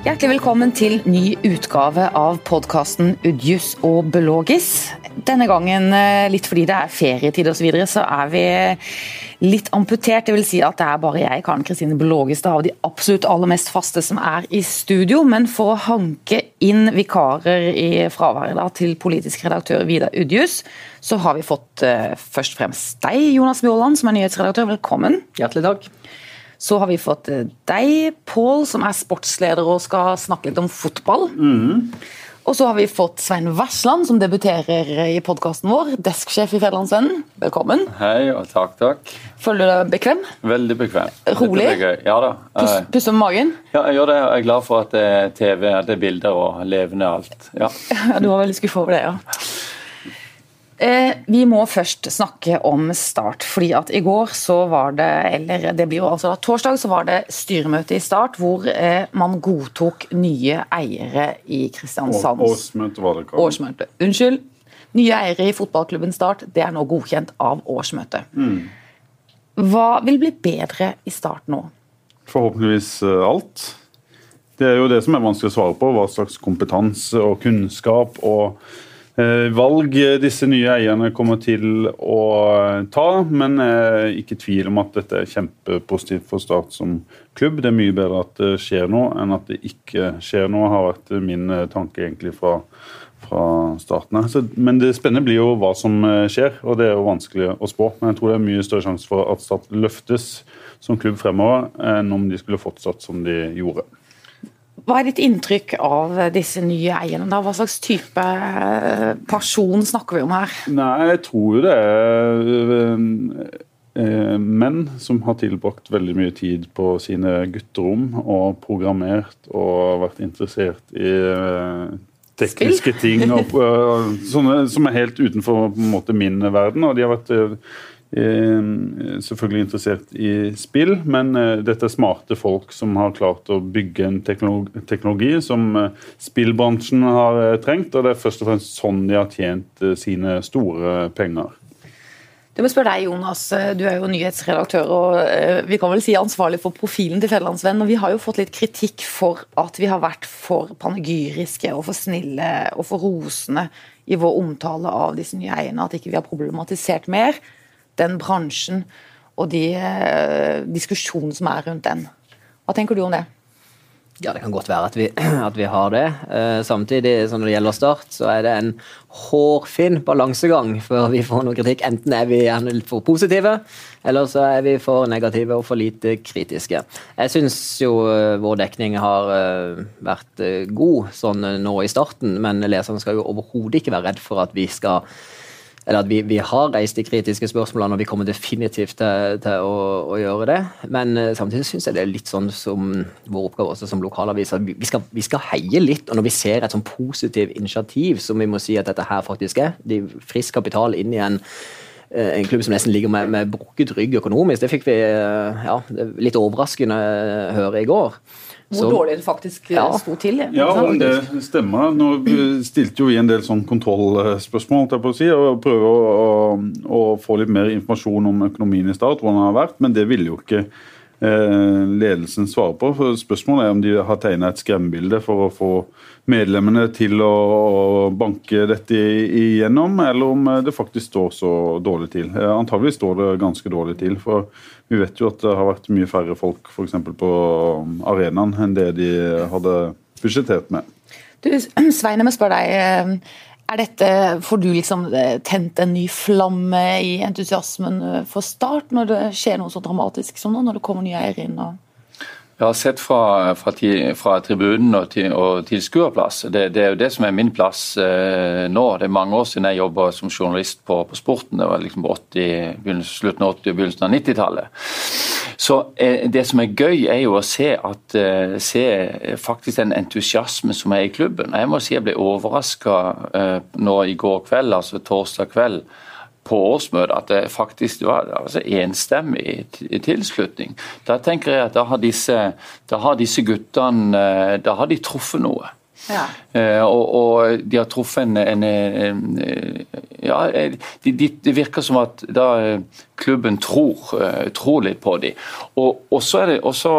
Hjertelig velkommen til ny utgave av podkasten Udjus og Belogis. Denne gangen, eh, litt fordi det er ferietid osv., så, videre, så er vi litt amputert. Det vil si at det er bare jeg, Karen Kristine Belogis, av de absolutt aller mest faste som er i studio. Men for å hanke inn vikarer i fraværet da, til politisk redaktør Vidar Udjus, så har vi fått uh, først og fremst deg, Jonas Mjåland, som er nyhetsredaktør. Velkommen. Hjertelig takk. Så har vi fått eh, deg, Pål, som er sportsleder og skal snakke litt om fotball. Mm. Og så har vi fått Svein Versland, som debuterer i podkasten vår. Desksjef i Federlandsvennen. Velkommen. Hei, og takk, takk. Føler du deg bekvem? Veldig bekvem. Rolig? Ja da. Pusse med magen? Ja, jeg gjør det. Jeg er glad for at det er TV, det er bilder og levende alt. Ja. du var veldig skuffa over det, ja. Eh, vi må først snakke om Start. fordi at I går så var det eller det blir jo altså da, torsdag så var det styremøte i Start hvor eh, man godtok nye eiere i Kristiansand. Årsmøte var det. kalt. Årsmøte. Unnskyld. Nye eiere i fotballklubben Start det er nå godkjent av årsmøtet. Mm. Hva vil bli bedre i Start nå? Forhåpentligvis eh, alt. Det er jo det som er vanskelig å svare på. Hva slags kompetanse og kunnskap og valg disse nye eierne kommer til å ta, men ikke tvil om at dette er kjempepositivt for Start som klubb. Det er mye bedre at det skjer noe enn at det ikke skjer noe, har vært min eh, tanke egentlig fra, fra starten av. Men det spennende blir jo hva som eh, skjer, og det er jo vanskelig å spå. Men jeg tror det er mye større sjanse for at Start løftes som klubb fremover enn om de skulle fortsatt som de gjorde. Hva er ditt inntrykk av disse nye eierne? Da? Hva slags type eh, person snakker vi om her? Nei, Jeg tror jo det er eh, menn som har tilbrakt veldig mye tid på sine gutterom og programmert og vært interessert i tekniske tekniske ting og, sånne, som er helt utenfor måte, min verden. og de har vært Eh, selvfølgelig interessert i spill, men eh, dette er smarte folk som har klart å bygge en teknologi som eh, spillbransjen har trengt, og det er først og fremst sånn de har tjent sine store penger. Det må spørre deg, Jonas. Du er jo nyhetsredaktør og vi kan vel si ansvarlig for profilen til Fjellandsvenn. og Vi har jo fått litt kritikk for at vi har vært for panegyriske og for snille og for rosende i vår omtale av disse nye eierne. At ikke vi har problematisert mer den bransjen og de eh, diskusjonene som er rundt den. Hva tenker du om det? Ja, Det kan godt være at vi, at vi har det. Eh, samtidig, som når det gjelder Start, så er det en hårfin balansegang før vi får noe kritikk. Enten er vi gjerne for positive, eller så er vi for negative og for lite kritiske. Jeg syns jo eh, vår dekning har vært god sånn nå i starten, men leserne skal jo overhodet ikke være redd for at vi skal eller at vi, vi, har reist de kritiske spørsmålene, og vi kommer definitivt til, til å, å, gjøre det. Men uh, samtidig syns jeg det er litt sånn som vår oppgave også som lokalavis, at vi skal, vi skal, heie litt. Og når vi ser et sånn positivt initiativ, som vi må si at dette her faktisk er, de frisk kapital inn i en eh, en klubb som nesten ligger med, med brukket rygg økonomisk. Det fikk vi eh, ja, litt overraskende høre i går. Hvor så, dårlig det faktisk ja. sto til. Ja, om det stemmer. Nå stilte jo vi en del sånn kontrollspørsmål si, og prøver å, å, å, få litt mer informasjon om økonomien i Start, hvordan den har vært, men det ville jo ikke eh, ledelsen svarer på. For spørsmålet er om de har tegna et skremmebilde for å få medlemmene til å, banke dette igjennom, eller om det faktisk står så dårlig til. Eh, antagelig står det ganske dårlig til. for vi vet jo at det har vært mye færre folk f.eks. på arenaen enn det de hadde budsjettert med. Du, Svein, jeg må spørre deg. Er dette, Får du liksom eh, tent en ny flamme i entusiasmen eh, for Start når det skjer noe så dramatisk som nå, når det kommer nye eiere inn? og jeg har sett fra, fra, fra tribunen og, til, og tilskuerplass. Det, det, er jo det som er min plass eh, nå. Det er mange år siden jeg jobba som journalist på, på, Sporten. Det var liksom 80, slutten av 80- og begynnelsen av 90-tallet. Så eh, Det som er gøy, er jo å se, at, eh, se faktisk den entusiasmen som er i klubben. Jeg må si jeg ble overraska eh, nå i går kveld, altså torsdag kveld på årsmøtet at det faktisk var altså enstemmig tilslutning. Da tenker jeg at da har disse, da har disse guttene eh, da har de truffet noe. Ja. Uh, og, og, de har truffet en, en, en Ja, de, de, det virker som at da klubben tror, tror litt på dem. Og, og, så, det, og så,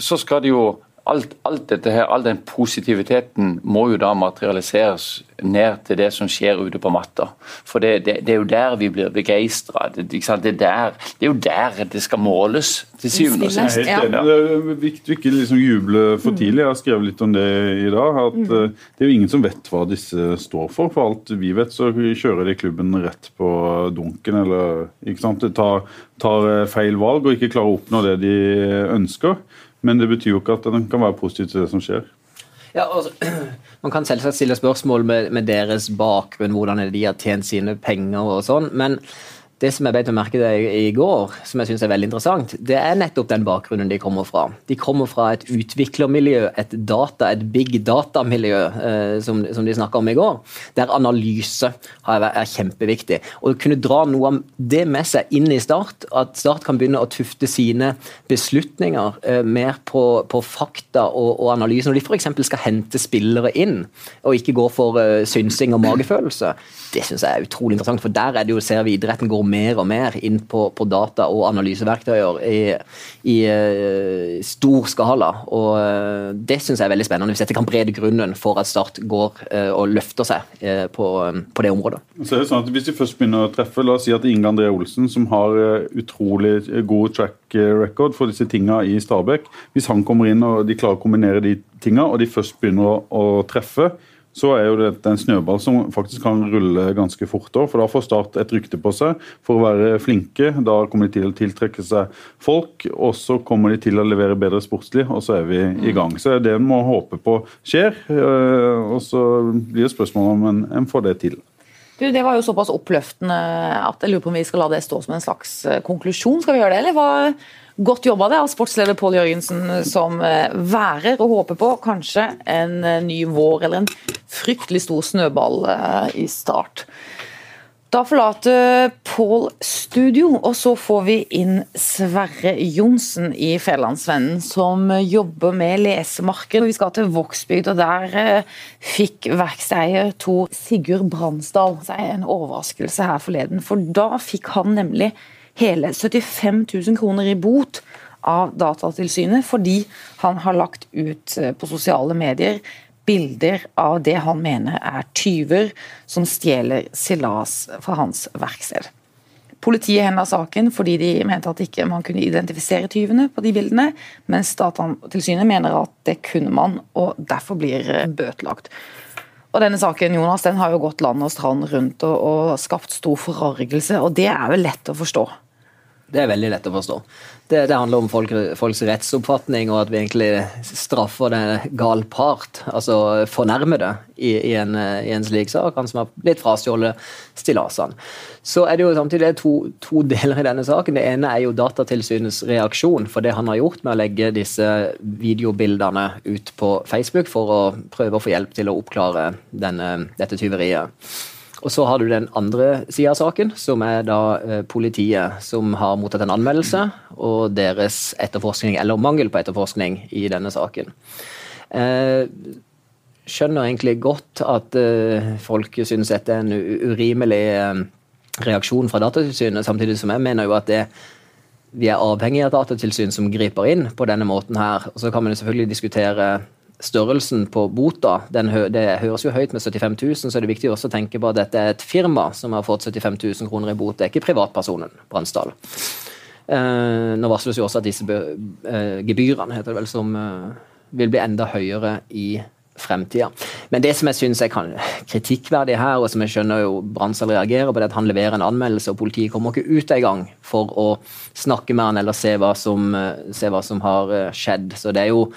så, skal de jo alt, alt, dette her, all den positiviteten må jo da materialiseres ned til det som skjer ute på matta. For det, det, det er jo der vi blir begeistra. Det, det, det, er jo der det skal måles, til syvende og sist. Jeg er helt enig. Det er viktig å ikke liksom juble for tidlig. Jeg har skrevet litt om det i dag. at mm. eh, Det er jo ingen som vet hva disse står for. For alt vi vet, så kjører de klubben rett på dunken. eller ikke sant? Tar, tar eh, feil valg og ikke klarer å oppnå det de ønsker. Men det betyr jo ikke at den kan være positiv til det som skjer. Ja, altså, Man kan selvsagt stille spørsmål med, med deres bakgrunn, hvordan de har tjent sine penger og sånn. men det som jeg beit meg merke i i går, som jeg synes er veldig interessant, det er nettopp den bakgrunnen de kommer fra. De kommer fra et utviklermiljø, et data, et big data-miljø, eh, som, som, de snakka om i går, der analyse er kjempeviktig. Å kunne dra noe av det med seg inn i Start, at Start kan begynne å tufte sine beslutninger eh, mer på, på fakta og, og, analyse, når de f.eks. skal hente spillere inn, og ikke gå for eh, synsing og magefølelse, det syns jeg er utrolig interessant, for der er det jo, ser vi idretten går mer og mer inn på, på data og analyseverktøyer i, i uh, stor skala. og uh, Det syns jeg er veldig spennende, hvis dette kan brede grunnen for at Start går uh, og løfter seg på, på, det området. Så er det sånn at Hvis de først begynner å treffe, la oss si at Inge André Olsen, som har utrolig god track record for disse tinga i Stabæk, hvis han kommer inn og de klarer å kombinere de tinga, og de først begynner å, å treffe, så er jo dette en snøball som faktisk kan rulle ganske fort. For da får Start et rykte på seg for å være flinke. Da kommer de til å tiltrekke seg folk, og så kommer de til å levere bedre sportslig, og så er vi i gang. Så det en må håpe på skjer, eh, og så blir det spørsmål om en, en får det til. Du, Det var jo såpass oppløftende at jeg lurer på om vi skal la det stå som en slags eh, konklusjon. Skal vi gjøre det, eller hva? Godt jobba det av sportsleder Pål Jørgensen, som eh, værer og håper på kanskje en eh, ny vår eller en fryktelig stor snøball eh, i start. Da forlater Pål studio, og så får vi inn Sverre Johnsen i Fædrelandsvennen, som jobber med lesemarked. Vi skal til Vågsbygd, og der fikk verksteier Tor Sigurd Bransdal seg en overraskelse her forleden. For da fikk han nemlig hele 75 000 kroner i bot av Datatilsynet fordi han har lagt ut eh, på sosiale medier bilder av det han mener er tyver som stjeler stillas fra hans verksted. Politiet henla saken fordi de mente at ikke man kunne identifisere tyvene på de bildene, mens Datatilsynet mener at det kunne man, og derfor blir eh, bøtelagt. Og denne saken Jonas, den har jo gått land og strand rundt og, og skapt stor forargelse, og det er vel lett å forstå? Det er veldig lett å forstå. Det, det handler om folk, folks rettsoppfatning, og at vi egentlig straffer det gal part, altså fornærmede, i, i, en, i, en, slik sak. Han som har blitt frastjålet stillasene. Så er det jo samtidig to, to, deler i denne saken. Det ene er jo Datatilsynets reaksjon for det han har gjort med å legge disse videobildene ut på Facebook for å prøve å få hjelp til å oppklare denne, dette tyveriet. Og så har du den andre sida av saken, som er da eh, politiet som har mottatt en anmeldelse, og deres etterforskning, eller mangel på etterforskning, i denne saken. Eh, skjønner egentlig godt at eh, folk synes dette er en urimelig reaksjon fra Datatilsynet, samtidig som jeg mener jo at det, vi er avhengig av Datatilsyn som griper inn på denne måten her. Og så kan man jo selvfølgelig diskutere størrelsen på bota den, det høres jo høyt med 75 000, så er det viktig også å tenke på at dette er et firma som har fått 75 000 kroner i bot. Det er ikke privatpersonen Bransdal. Eh, nå varsles jo også at disse eh, gebyrene heter det vel, som eh, vil bli enda høyere i fremtida. Men det som jeg syns er kritikkverdig her, og som jeg skjønner jo Bransdal reagerer på, det er at han leverer en anmeldelse, og politiet kommer ikke ut engang for å snakke med han eller se hva som, eh, se hva som har eh, skjedd. Så det er jo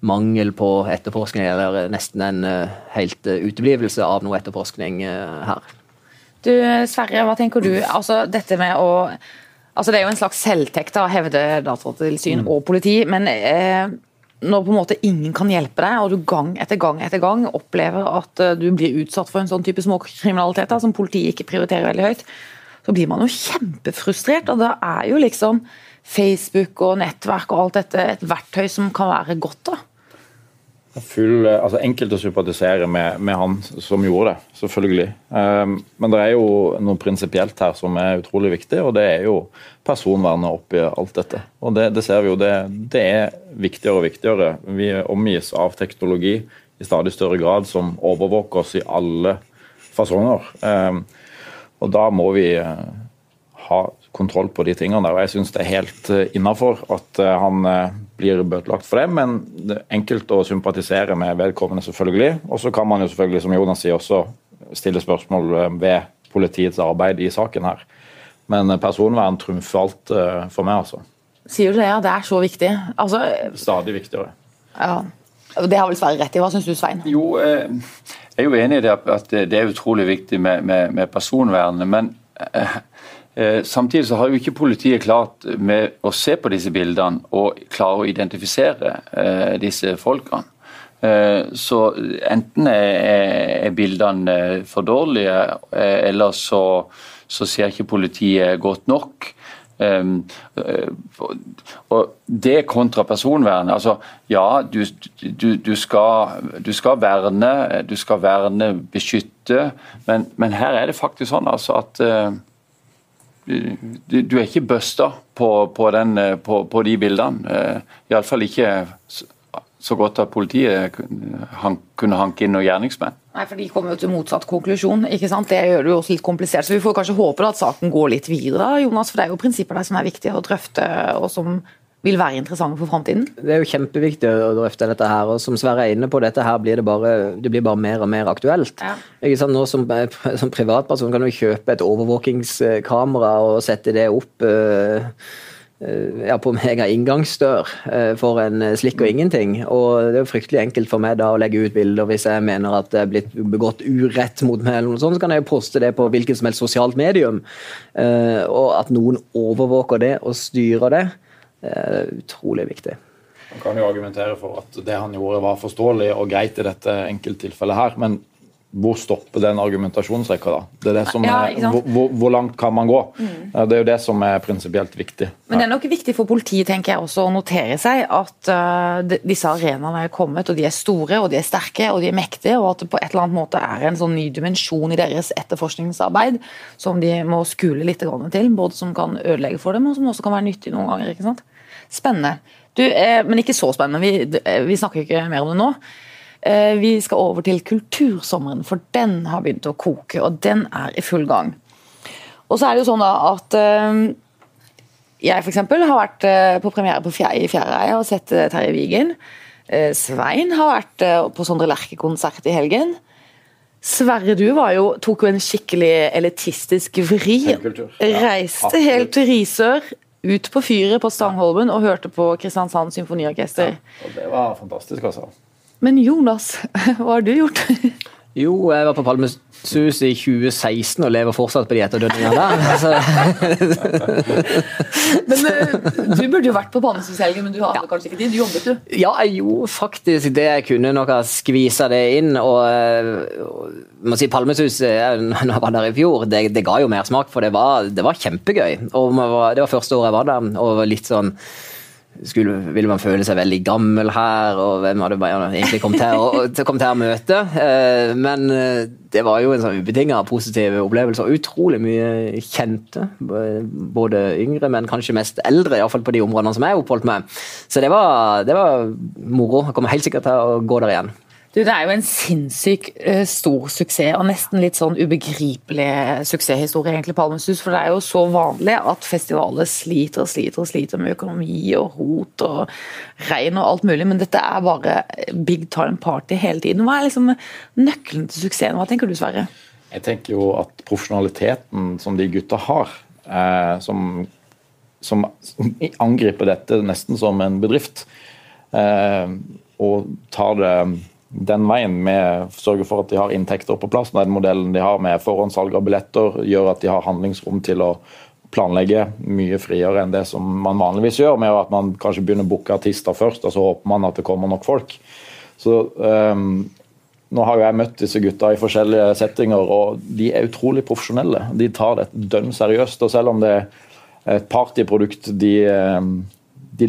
mangel på etterforskning, eller nesten en uh, helt uh, uteblivelse av noe etterforskning uh, her. Du Sverre, hva tenker du? Altså, dette med å altså Det er jo en slags selvtekt, da, hevder Datatilsyn mm. og politi. Men når på en måte ingen kan hjelpe deg, og du gang etter gang etter gang opplever at du blir utsatt for en sånn type småkriminalitet som politiet ikke prioriterer veldig høyt, så blir man jo kjempefrustrert. Og da er jo liksom Facebook og nettverk og alt dette et verktøy som kan være godt. da. Full, altså enkelt å sympatisere med, med, han som gjorde det, selvfølgelig. Um, men det er jo noe prinsipielt her som er utrolig viktig, og det er jo personvernet oppi alt dette. Og det, det ser vi jo, det, det, er viktigere og viktigere. Vi omgis av teknologi i stadig større grad som overvåker oss i alle fasonger. Um, og da må vi uh, ha kontroll på de tingene der. Og jeg syns det er helt uh, innafor at uh, han uh, blir bøtelagt for det, men det er enkelt å sympatisere med vedkommende, selvfølgelig. Og så kan man jo selvfølgelig, som Jonas sier, også stille spørsmål ved politiets arbeid i saken her. Men personvern trumfer alt for meg, altså. Sier du det? Ja, det er så viktig. Altså, Stadig viktigere. Ja. Det har vel Sverre rett i. Hva syns du, Svein? Jo, jeg er jo enig i det at det er utrolig viktig med, med, med personvernet. Men Eh, samtidig så har jo ikke politiet klart med å se på disse bildene og klare å identifisere eh, disse folkene. Eh, så enten er bildene for dårlige, eller så, så ser ikke politiet godt nok. Um, og Det kontra personvernet. altså Ja, du, du, du, skal, du, skal, verne, du skal verne, beskytte, men, men her er det faktisk sånn altså at du, er ikke busta på, på, den, på, på, de bildene. Eh, Iallfall ikke så godt at politiet kunne hanke inn noen gjerningsmenn. Nei, for De kommer jo til motsatt konklusjon. ikke sant? Det gjør det jo også litt komplisert. Så Vi får kanskje håpe at saken går litt videre, Jonas, for det er jo prinsipper der som er viktige å drøfte, og som vil være interessante for framtiden? Det er jo kjempeviktig å drøfte dette her. og Som Sverre er inne på, dette her blir det bare, det blir bare mer og mer aktuelt. Ja. Sant? Nå som, som, privatperson kan du kjøpe et overvåkingskamera og sette det opp uh, ja, på mega inngangsdør uh, for en slikk og ingenting. Og Det er jo fryktelig enkelt for meg da å legge ut bilder hvis jeg mener at det er blitt begått urett mot meg, eller noe sånt, så kan jeg jo poste det på hvilket som helst sosialt medium. Og at noen overvåker det og styrer det er utrolig viktig. Man kan jo argumentere for at det han gjorde var forståelig og greit i dette enkelttilfellet her, men hvor stopper den argumentasjonsrekka, da? Det er det som ja, er, hvor, hvor, langt kan man gå? Mm. Det er jo det som er prinsipielt viktig. Men det er nok viktig for politiet tenker jeg også å notere seg at uh, disse arenaene er kommet, og de er store og de er sterke og de er mektige, og at det på et eller annet måte er en sånn ny dimensjon i deres etterforskningsarbeid som de må skule litt til, både som kan ødelegge for dem, og som også kan være nyttig noen ganger. ikke sant? Spennende. Du, eh, men ikke så spennende, vi, eh, vi, snakker ikke mer om det nå. Eh, vi skal over til kultursommeren, for den har begynt å koke, og den er i full gang. Og så er det jo sånn da at eh, jeg f.eks. har vært eh, på premiere på fjerde, i Fjæreia og sett Terje Vigen. Svein har vært på Sondre Lerche-konsert i helgen. Sverre, du jo, tok jo en skikkelig elitistisk vri. Reiste helt til Risør, ut på fyret på Stangholmen og hørte på Kristiansand Symfoniorkester. Ja, og det var fantastisk, altså. Men Jonas, hva har du gjort? Jo, jeg var på Palmesus i 2016 og lever fortsatt på de etterdønningene der. men uh, du burde jo vært på Palmesus helgen, men du hadde ja. kanskje ikke tid? Du jobbet, du? Ja, jeg gjorde faktisk det jeg kunne. Nok ha skvisa det inn. Og, og må si Palmesus, når jeg var der i fjor, det, det ga jo mersmak, for det var, det var kjempegøy. Og det var første året jeg var der, og litt sånn skulle, ville man føle seg veldig gammel her, og hvem hadde Bayern egentlig kommet her, og, kom her å møte? Eh, men eh, det var jo en sånn ubetinga positiv opplevelse, og utrolig mye kjente. Både yngre, men kanskje mest eldre, iallfall på de områdene som jeg oppholdt meg. Så det var, det var moro. Jeg kommer helt sikkert til å gå der igjen. Du, Det er jo en sinnssykt uh, stor suksess, og nesten litt sånn ubegripelig suksesshistorie, egentlig, Palmesus. For det er jo så vanlig at festivaler sliter og sliter og sliter med økonomi og rot og regn og alt mulig, men dette er bare big time party hele tiden. Hva er liksom nøkkelen til suksessen? Hva tenker du, Sverre? Jeg tenker jo at profesjonaliteten som de gutta har, eh, som, som, angriper dette nesten som en bedrift, eh, og tar det den veien med sørge for at de har inntekter på plass. Den modellen de har med forhåndssalg av billetter, gjør at de har handlingsrom til å planlegge mye friere enn det som man vanligvis gjør, med at man kanskje begynner å booke artister først, og så håper man at det kommer nok folk. Så um, Nå har jo jeg møtt disse gutta i forskjellige settinger, og de er utrolig profesjonelle. De tar det dønn seriøst. Og selv om det er et partyprodukt de, ehm, de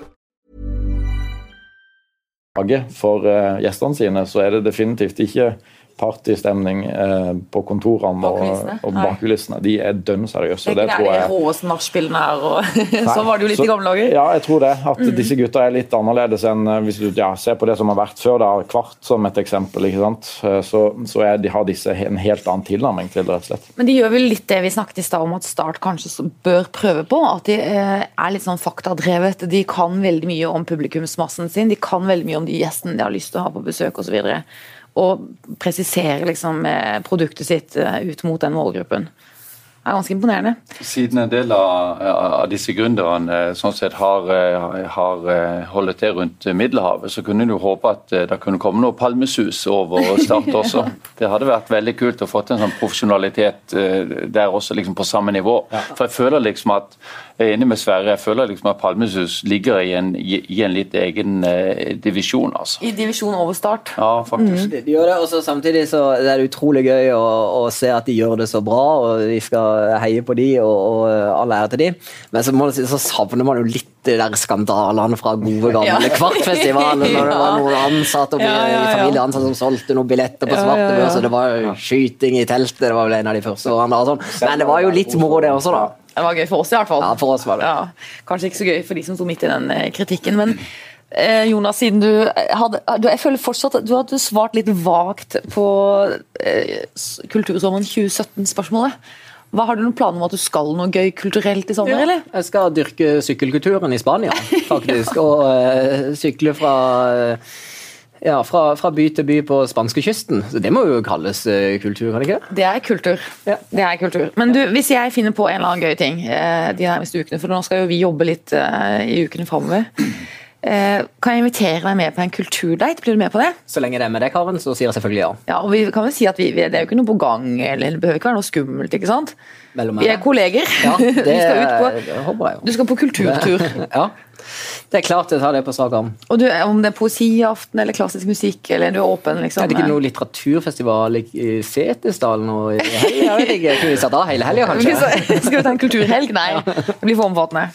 For eh, gjestene sine så er det definitivt ikke partystemning eh, på kontorene og, og bak kulissene. De er dønn seriøse. Det er ikke tror der de jeg- råeste nachspielene er, og sånn var det jo litt Så- i gamle dager. Mm. Ja, jeg tror det. At disse gutta er litt annerledes enn eh, hvis du ja, ser på det som har vært før. da, Kvart som et eksempel. ikke sant? Eh, Så, så er, de har disse en helt annen tilnærming til det, rett og slett. Men de gjør vel litt det vi snakket i stad om at Start kanskje bør prøve på. At de eh, er litt sånn faktadrevet. De kan veldig mye om publikumsmassen sin. De kan veldig mye om de gjestene de har lyst til å ha på besøk osv. Og, presisere liksom eh, produktet sitt eh, ut mot den målgruppen. Det er ganske imponerende. Siden en del av, av disse gründerne eh, sånn sett har, eh, har eh, holdt til rundt Middelhavet, så kunne en jo håpe at eh, det kunne komme noe palmesus over Start også. Det hadde vært veldig kult å få til en sånn profesjonalitet eh, der også, liksom på samme nivå. For jeg føler liksom at jeg er enig med Sverre, jeg føler liksom at Palmesus ligger i en, i, en litt egen eh, divisjon, altså. I divisjon over Start. Ja, faktisk. De de gjør det, og så Samtidig så er det utrolig gøy å, å se at de gjør det så bra, og vi skal heie på de, og, og all ære til de. Men så, må du så savner man jo litt de der skandalene fra gode gamle Ja. Kvartfestivalen, når det var noen ansatte og Ja, ja, ja. familieansatte som solgte noen billetter på svartebørs, og det var skyting i teltet, det var vel en av de første årene. Sånn. Men det var jo litt moro, det også, da. Det var gøy for oss i hvert fall. Ja, for oss var det. Ja, kanskje ikke så gøy for de som sto midt i den eh, kritikken, men eh, Jonas, siden du hadde du, Jeg føler fortsatt at du hadde svart litt vagt på eh, Kultursommeren 2017-spørsmålet. Hva Har du noen planer om at du skal noe gøy kulturelt i sommer, eller? Jeg skal dyrke sykkelkulturen i Spania, faktisk. og eh, sykle fra eh, ja, fra, fra by til by på spanskekysten. Så det må jo kalles uh, kultur, kan det ikke det? Det er kultur. Ja. Det er kultur. Men du, hvis jeg finner på en eller annen gøy ting uh, de nærmeste ukene, for nå skal jo vi jobbe litt uh, i ukene framover, kan jeg invitere deg med på en kulturdate? Blir du med på det? Så lenge det er med deg, Karen, så sier jeg selvfølgelig ja. Ja, og vi kan vel si at vi, vi, Det er jo ikke noe på gang, eller det behøver ikke være noe skummelt. ikke sant? Vi er kolleger. Ja, det, du, skal ut på, du skal på kulturtur. Ja, det er klart jeg tar det på strak arm. Og du, Om det er poesiaften eller klassisk musikk, eller du er åpen, liksom. Er det ikke noe litteraturfestival i- Setesdalen og i helga? Kunne vi satt av hele helga, kanskje? skal vi ta en kulturhelg? Nei, det blir for omfattende.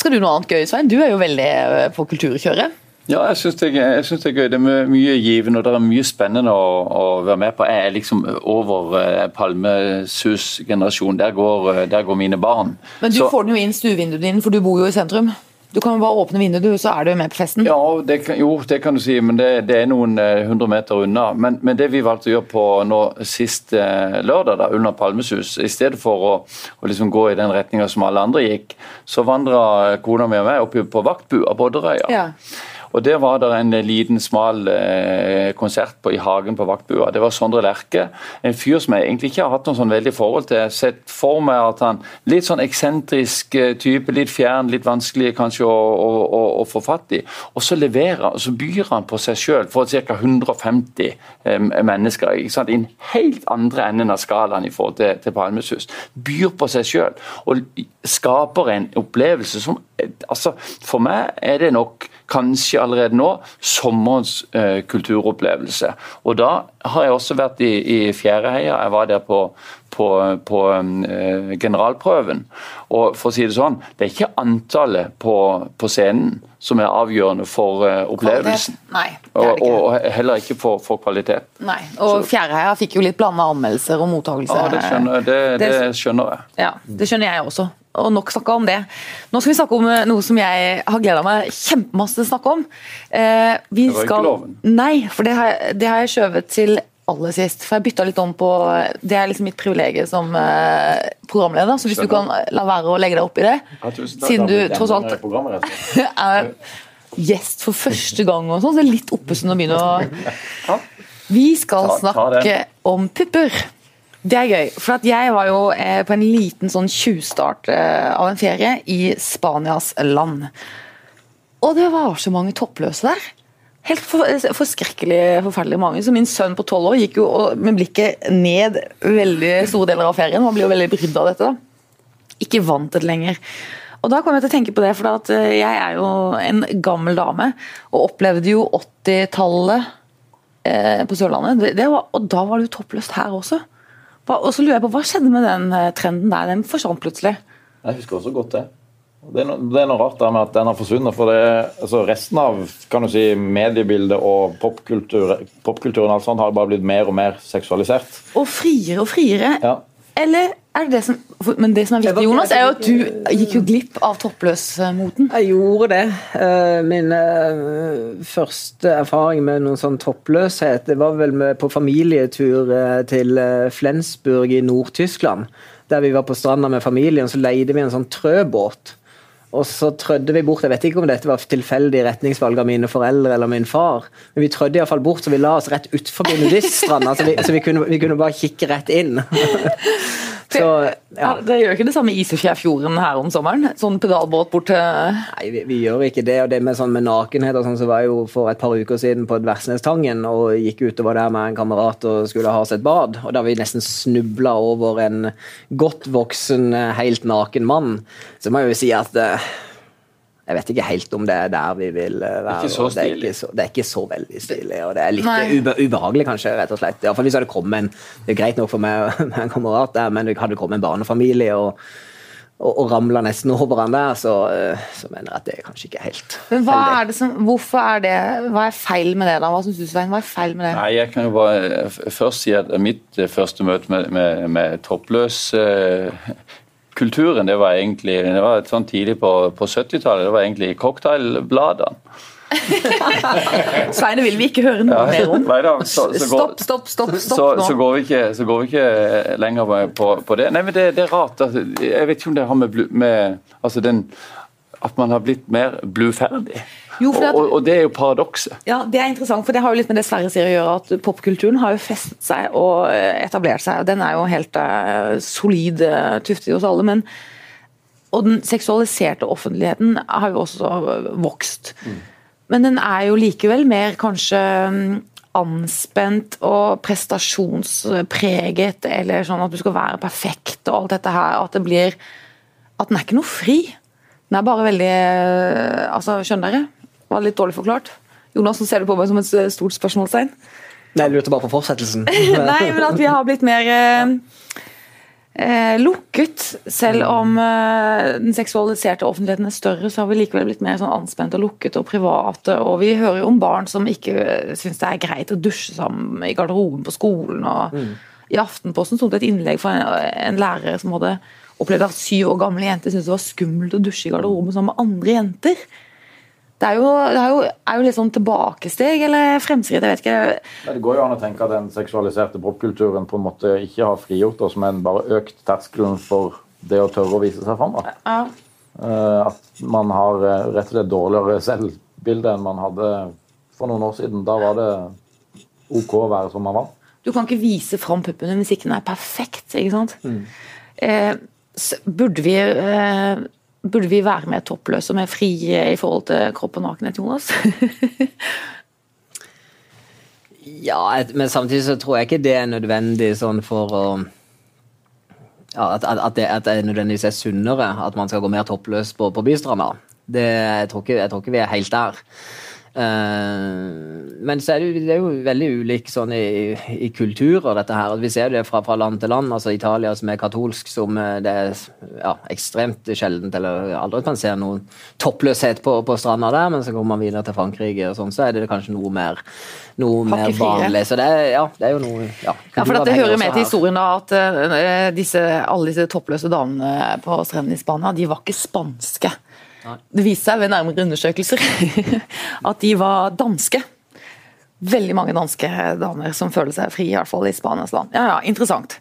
Skal du noe annet gøy, Svein? Du er jo veldig eh, på kulturkjøret. Ja, jeg syns det, det er gøy. Det er mye givende og det er mye spennende å, å være med på. Jeg er liksom over eh, Palmesus-generasjonen. Der, går, eh, der går mine barn. Men du Så- får den jo inn stuevinduet ditt, for du bor jo i sentrum. Du kan jo bare åpne vinduet, du, så er du med på festen. Ja, det kan, jo, det kan du si, men det, det er noen eh, hundre meter unna. Men, men det vi valgte å gjøre på nå sist eh, lørdag, da, under Palmesus, i stedet for å, å liksom gå i den retninga som alle andre gikk, så vandra kona mi og meg opp på vaktbua på Odderøya. Ja. Og Der var det en liten, smal eh, konsert på, i hagen på vaktbua. Det var Sondre Lerche. En fyr som jeg egentlig ikke har hatt noe sånn veldig forhold til. Jeg har Sett for meg at han Litt sånn eksentrisk eh, type, litt fjern, litt vanskelig kanskje å, å, å, å få fatt i. Og så leverer så byr han på seg sjøl for ca. 150 eh, mennesker. ikke sant? I en helt andre enden av skalaen i forhold til, til Palmesus. Byr på seg sjøl og skaper en opplevelse som eh, altså For meg er det nok kanskje allerede nå sommerens eh, kulturopplevelse. Og da har jeg også vært i, i Fjæreheia. Jeg var der på, på, på eh, generalprøven. Og for å si det sånn, det er ikke antallet på, på scenen som er avgjørende for eh, opplevelsen. Nei, det er det ikke. og heller ikke for, for kvalitet. Nei. Og Fjæreheia fikk jo litt blanda anmeldelser og mottakelse. Ja, det skjønner, det, det skjønner jeg. Ja, det skjønner jeg også. Og nok snakka om det. Nå skal vi snakke om eh, noe som jeg har gleda meg kjempemasse til å snakke om. Eh, vi skal loven. Nei, for det har, jeg- det har jeg skjøvet til aller sist. For jeg bytta litt om på Det er liksom mitt privilegium som eh, programleder, så hvis du kan la være å legge deg opp i det Siden du tross alt er gjest for første gang og sånn, så er det litt oppesen å begynne å Vi skal snakke det. om pupper. Det er gøy, for jeg var jo eh, på en liten sånn tjuvstart eh, av en ferie i Spanias land. Og det var så mange toppløse der. Helt for, forskrekkelig forferdelig mange. Så min sønn på tolv år gikk jo med blikket ned veldig store deler av ferien. Han blir jo veldig brydd av dette. da. Ikke vant det lenger. Og da kom jeg til å tenke på det, for eh, jeg er jo en gammel dame og opplevde jo 80-tallet eh, på Sørlandet. Det, det var, og da var det jo toppløst her også. Og så lurer jeg på, Hva skjedde med den eh, trenden der? Den forsvant plutselig. Jeg husker også godt det. Det er, noe, det er noe rart der med at den har forsvunnet. for det, altså Resten av kan du si, mediebildet og popkulturen sånt har bare blitt mer og mer seksualisert. Og friere og friere. Ja. Eller er det det som Men det som er viktig, Jonas, er jo at du gikk jo glipp av toppløsmoten. Jeg gjorde det. Eh, Min eh, første erfaring med noen sånn toppløshet det var vel med, på familietur eh, til Flensburg i Nord-Tyskland. Der vi var på stranda med familien, så leide vi en sånn trøbåt. Og så trødde vi bort Jeg vet ikke om dette var tilfeldig retningsvalg av mine foreldre eller min far, men vi trødde iallfall bort, så vi la oss rett utfor nudiststranda, så, vi, så vi, kunne, vi kunne bare kikke rett inn. så Ja. Det gjør ikke det samme i Isefjærfjorden her om sommeren? Sånn pedalbåt bort til Nei, vi, vi gjør ikke det. Og det med, sånn med nakenhet og sånn, så var jeg jo for et par uker siden på Versnestangen og gikk utover der med en kamerat og skulle ha oss et bad. Og da vi nesten snubla over en godt voksen, helt naken mann, så må jeg jo si at eh, jeg vet ikke helt om det er der vi vil eh, være. Ikke så det, er ikke så, det er ikke så veldig stilig, og det er litt Nei. ube, ubehagelig, kanskje, rett og slett. Iallfall hvis det hadde kommet en Det er greit nok for meg med en kamerat der, men det hadde kommet en barnefamilie og og, og ramla nesten over han der, så, eh, så mener jeg at det er kanskje ikke helt Men hva heldig. er det som, Hvorfor er det Hva er feil med det, da? Hva syns du, Svein? Hva er feil med det? Nei, jeg kan jo bare først si at mitt eh, første møte med, med, med toppløs eh, kulturen, det var egentlig det var sånn tidlig på, på 70-tallet. Det var egentlig cocktailbladene. Sveine vil vi ikke høre noe mer om. Da, så, så går, Stopp, stopp, stopp, så, stopp så, nå. går vi ikke, så går vi ikke lenger på, på det. Nei, men det, det er rart. at- Jeg vet ikke om det har med, med altså den, At man har blitt mer bluferdig. Jo, at- og, og det er jo paradokset. Ja, Det er interessant, for det har jo litt med det Sverre sier å gjøre, at popkulturen har jo festet seg og eh, etablert seg. og Den er jo helt uh, solid uh, tuftet hos alle. men og den seksualiserte offentligheten har jo også vokst. vokst. Men den er jo likevel mer kanskje mm, anspent og prestasjonspreget, eller sånn at du skal være perfekt og alt dette her. At det blir At den er ikke noe fri. Den er bare veldig eh, Altså, skjønner dere? Var litt dårlig forklart? Jonas, nå ser du på meg som et stort spørsmålstegn. Nei, jeg lurte bare på fortsettelsen. Nei, men at vi har blitt mer eh, eh, lukket. Selv om eh, den seksualiserte offentligheten er større, så har vi likevel blitt mer sånn anspent og lukket og private. Og vi hører jo om barn som ikke syns det er greit å dusje sammen i garderoben på skolen. og I Aftenposten sto det et innlegg fra en, en lærer som hadde opplevd at syv år gamle jenter syntes det var skummelt å dusje i garderoben sammen med andre jenter. Det er jo, det er jo, er jo litt sånn tilbakesteg eller fremskritt, jeg vet ikke. Det går jo an å tenke at den seksualiserte popkulturen på en måte ikke har frigjort oss, men bare økt terskelen for det å tørre å vise seg fram. da. Ja. Eh, At man har eh, rett og slett dårligere selvbilde enn man hadde for noen år siden. Da var det OK å være som man var. Du kan ikke vise fram puppene hvis ikke den er perfekt. ikke sant? Eh, s- burde, vi, eh, burde vi være mer toppløse og mer frie i forhold til kropp og nakenhet, Jonas? Ja, men samtidig så tror jeg ikke det er nødvendig sånn for å ja, at, at, det, at det nødvendigvis er sunnere at man skal gå mer toppløs på, på bystranda. Jeg, jeg tror ikke vi er helt der. Eh, men så er det, jo- det er jo veldig ulik sånn i, i kulturer, dette her. Vi ser det fra, fra land til land. altså Italia som er katolsk, som eh, det er ja, ekstremt sjeldent, eller aldri kan se noen toppløshet på, på stranda der, men så kommer man videre til Frankrike, og sånn, så er det kanskje noe mer, noe mer vanlig. Så det er, ja, det er jo noe ja, Ja, for Det hører med til historien da, at uh, disse, alle disse toppløse damene på strendene i Spania, de var ikke spanske. Det viste seg ved nærmere undersøkelser at de var danske. Veldig mange danske damer som føler seg fri, i hvert fall i Spanias land. Ja, ja, Interessant.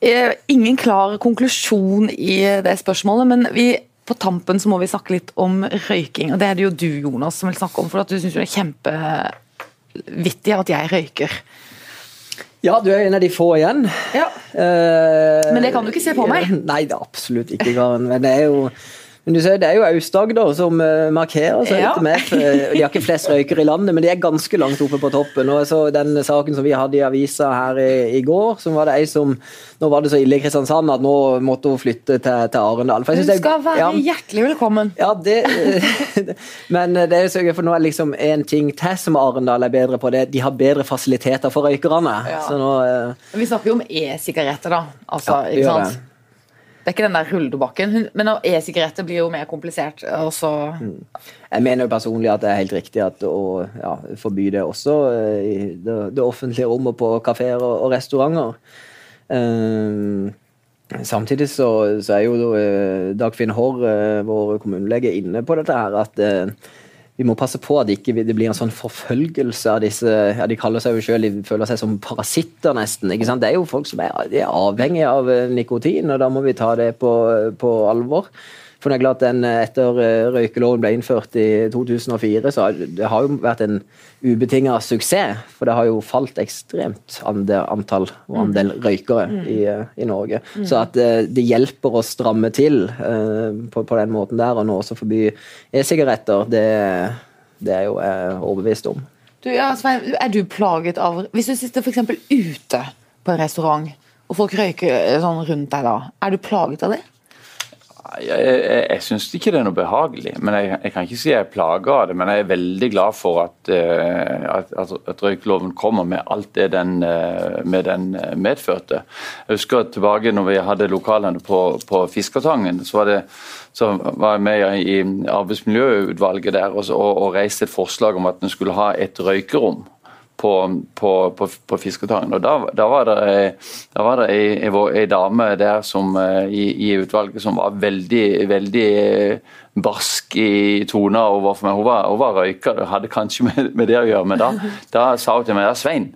Eh, Ingen klar konklusjon i det spørsmålet, men vi, på tampen så må vi snakke litt om røyking. og Det er det jo du, Jonas, som vil snakke om, for at du syns det er kjempevittig at jeg røyker. Ja, du er en av de få igjen. Ja. Eh, Men det kan du ikke se på meg. Nei, det er absolutt ikke. Men det er jo Men du ser, Det er jo Aust-Agder som eh, markerer seg Ja. litt med. De har ikke flest røykere i landet, men de er ganske langt oppe på toppen. Og så den saken som vi hadde i avisa her i, i går, som var det ei som Nå var det så ille i Kristiansand at nå måtte hun flytte til, til Arendal. Du det er- skal være ja, hjertelig velkommen. ja, det Men det er jo så gøy, for nå er det liksom en ting til som Arendal er bedre på. det De har bedre fasiliteter for røykerne. Ja. Så nå eh, Vi snakker jo om e-sigaretter, da. Altså, ikke sant? Er ikke den der rulledobakken. Men e-sigaretter blir jo mer komplisert. Også. Jeg mener jo personlig at det er helt riktig at å ja, forby det også eh, i det, det offentlige rommet på kafeer og, og restauranter. Um, samtidig så, så er jo eh, Dagfinn Haarr, vår kommunelege, inne på dette her at eh, vi må passe på at det ikke det blir en sånn forfølgelse av disse ja, De kaller seg jo selv, de føler seg som parasitter, nesten. ikke sant? Det er jo folk som er, er avhengige av eh, nikotin, og da må vi ta det på, på alvor. For det er klart den, eh, Etter eh, røykeloven ble innført i 2004, så det har jo vært en ubetinga suksess. For det har jo falt ekstremt andel, antall og andel røykere i, eh, i Norge. Så at det hjelper å stramme til på, på den måten der, og nå også forby e-sigaretter, det, det er jo jeg overbevist om. du, ja, Svein, er du plaget av Hvis du sitter f.eks. ute på en restaurant, og folk røyker sånn rundt deg da, er du plaget av det? Jeg, jeg, jeg syns ikke det er noe behagelig. men Jeg, jeg kan ikke si jeg er plaga av det, men jeg er veldig glad for at, eh, at, at, røykeloven kommer med alt det den, eh, med den eh, medførte. Jeg husker tilbake når vi hadde lokalene på, på Fiskertangen. Så var, det, så var jeg med i arbeidsmiljøutvalget der og, og, og reiste et forslag om at en skulle ha et røykerom på, på, på, på Fisketangen. Og da, da var det, da var det ei, ei, ei dame der som, eh, i, i utvalget som var veldig, veldig eh, barsk i toner overfor meg. Hun var, hun var røyker, det hadde kanskje med, med det å gjøre, men da, da sa hun til meg ja, Svein,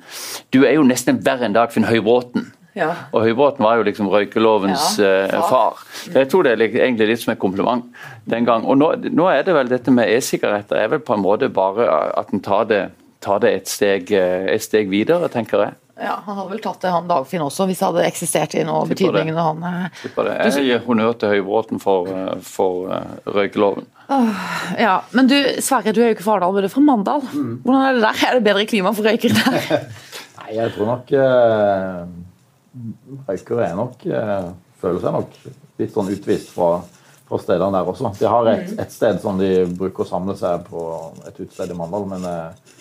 du er jo nesten verre enn Dagfinn Høybråten. Ja. Og Høybråten var jo liksom røykelovens Ja, eh, far. far. Jeg tror det er egentlig litt som et kompliment den gang. Og nå, nå er det vel dette med e-sigaretter er vel på en måte bare at en tar det, tar det et, steg, eh, et steg videre, tenker jeg. Ja, Han hadde vel tatt det, han Dagfinn også, hvis det hadde eksistert i noe betydning han eh. Jeg gir honnør til Høybråten for, eh, for røykeloven. Ja, Men du, Sverre, du er jo ikke fra Arendal, men du er fra Mandal. Hvordan er det der? Er det bedre klima for røykere der? Nei, jeg tror nok eh, Røykere er nok eh, føler seg nok litt sånn utvist fra, fra stedene der også. De har et, et sted som de bruker å samle seg på, et utested i Mandal, men eh,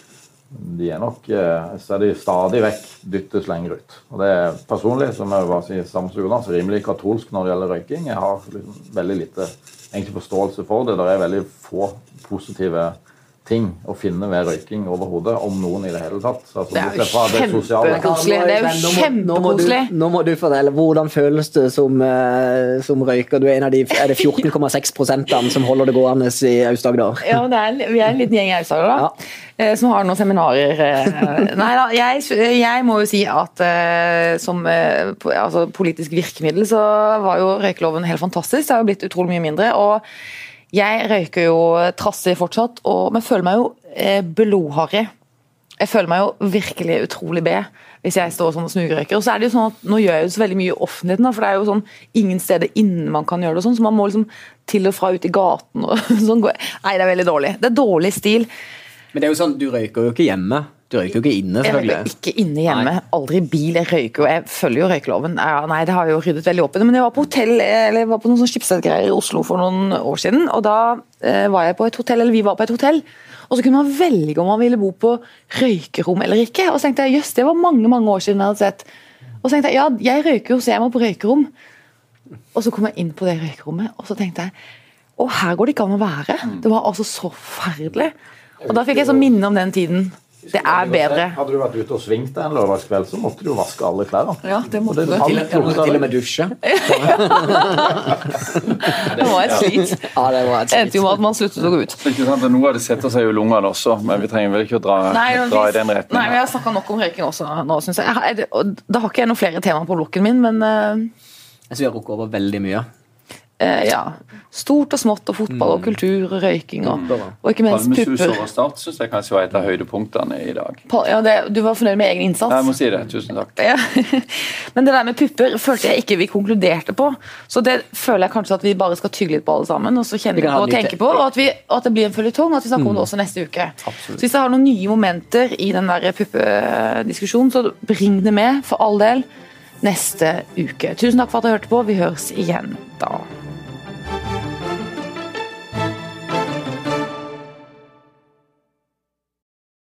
de er nok eh, så er de stadig vekk dyttes lenger ut. Og det er personlig, som jeg bare sier, Jonas, rimelig katolsk når det gjelder røyking. Jeg har liksom veldig lite egentlig forståelse for det. Det er veldig få positive ting å finne ved røyking overhodet, om noen i det hele tatt. Altså, Det er jo kjempekoselig. Det er jo må- nå du- Nå må du fortelle. Hvordan føles det som, eh, som røyker? Du er en av de er det 14,6 prosentene som holder det gående i Aust-Agder. Ja, det er, vi er en liten gjeng i Aust-Agder da, eh, som har noen seminarer. eh. Nei da, jeg, jeg må jo si at som altså, politisk virkemiddel så var jo røykeloven helt fantastisk. Det har jo blitt utrolig mye mindre. og jeg røyker jo trassig fortsatt, og, men føler meg jo eh, blodharry. Jeg føler meg jo virkelig utrolig B hvis jeg står sånn og smugrøyker. Og så er det jo sånn at Nå gjør jeg jo så veldig mye i offentligheten, for det er jo sånn ingen steder innen man kan gjøre det, og sånn, så man må liksom til og fra ut i gaten. og sånn. Nei, det er veldig dårlig. Det er dårlig stil. Men det er jo sånn, du røyker jo ikke hjemme. Du røyker jo ikke inne, Jeg røyker selvfølgelig. ikke inne hjemme. Aldri i bil. Jeg røyker jo, jeg følger jo røykeloven. Ja, nei, det har jeg jo ryddet veldig opp i. Men jeg var på hotell, eller jeg var på noen sånne skipsstedgreier i Oslo for noen år siden. Og da eh, var jeg på et hotell, eller vi var på et hotell. Og så kunne man velge om man ville bo på røykerom eller ikke. Og så tenkte jeg jøss, det var mange mange år siden jeg hadde sett. Og så tenkte jeg ja, jeg røyker jo, så jeg må på røykerom. Og så kom jeg inn på det røykerommet, og så tenkte jeg å, her går det ikke an å være. Det var altså så forferdelig. Og da fikk jeg så minne om den tiden. Det er bedre. Hadde du vært ute og svingt en lørdagskveld, så måtte du jo vaske alle klærne. Ja, det måtte du. Til, til og med dusje. Det var et slit. Ja, det var et Det endte jo med at man sluttet å gå ut. Ikke sant? Noe av det setter seg jo i lungene også, men vi trenger vel ikke å dra, Nei, dra i den retningen. nei, men. Jeg har snakka nok om røyking også nå, syns jeg. Da har ikke jeg noen flere temaer på blokken min, men uh... Jeg synes vi har rukket over veldig mye. Eh, ja, stort og smått, og fotball og kultur og røyking og, og ikke minst Palmesus pupper. over Start syns jeg kanskje var et av høydepunktene i dag. Pa- Ja, det, du var fornøyd med egen innsats? Jeg må si det. Tusen takk. Ja. Men det der med pupper følte jeg ikke vi konkluderte på. Så det føler jeg kanskje at vi bare skal tygge litt på alle sammen, og så kjenne på og tenke på, og at, vi, og at det blir en føljetong, og at vi snakker om det også neste uke. Så hvis jeg har noen nye momenter i den der puppediskusjonen, så bring det med, for all del, neste uke. Tusen takk for at dere hørte på. Vi høres igjen da.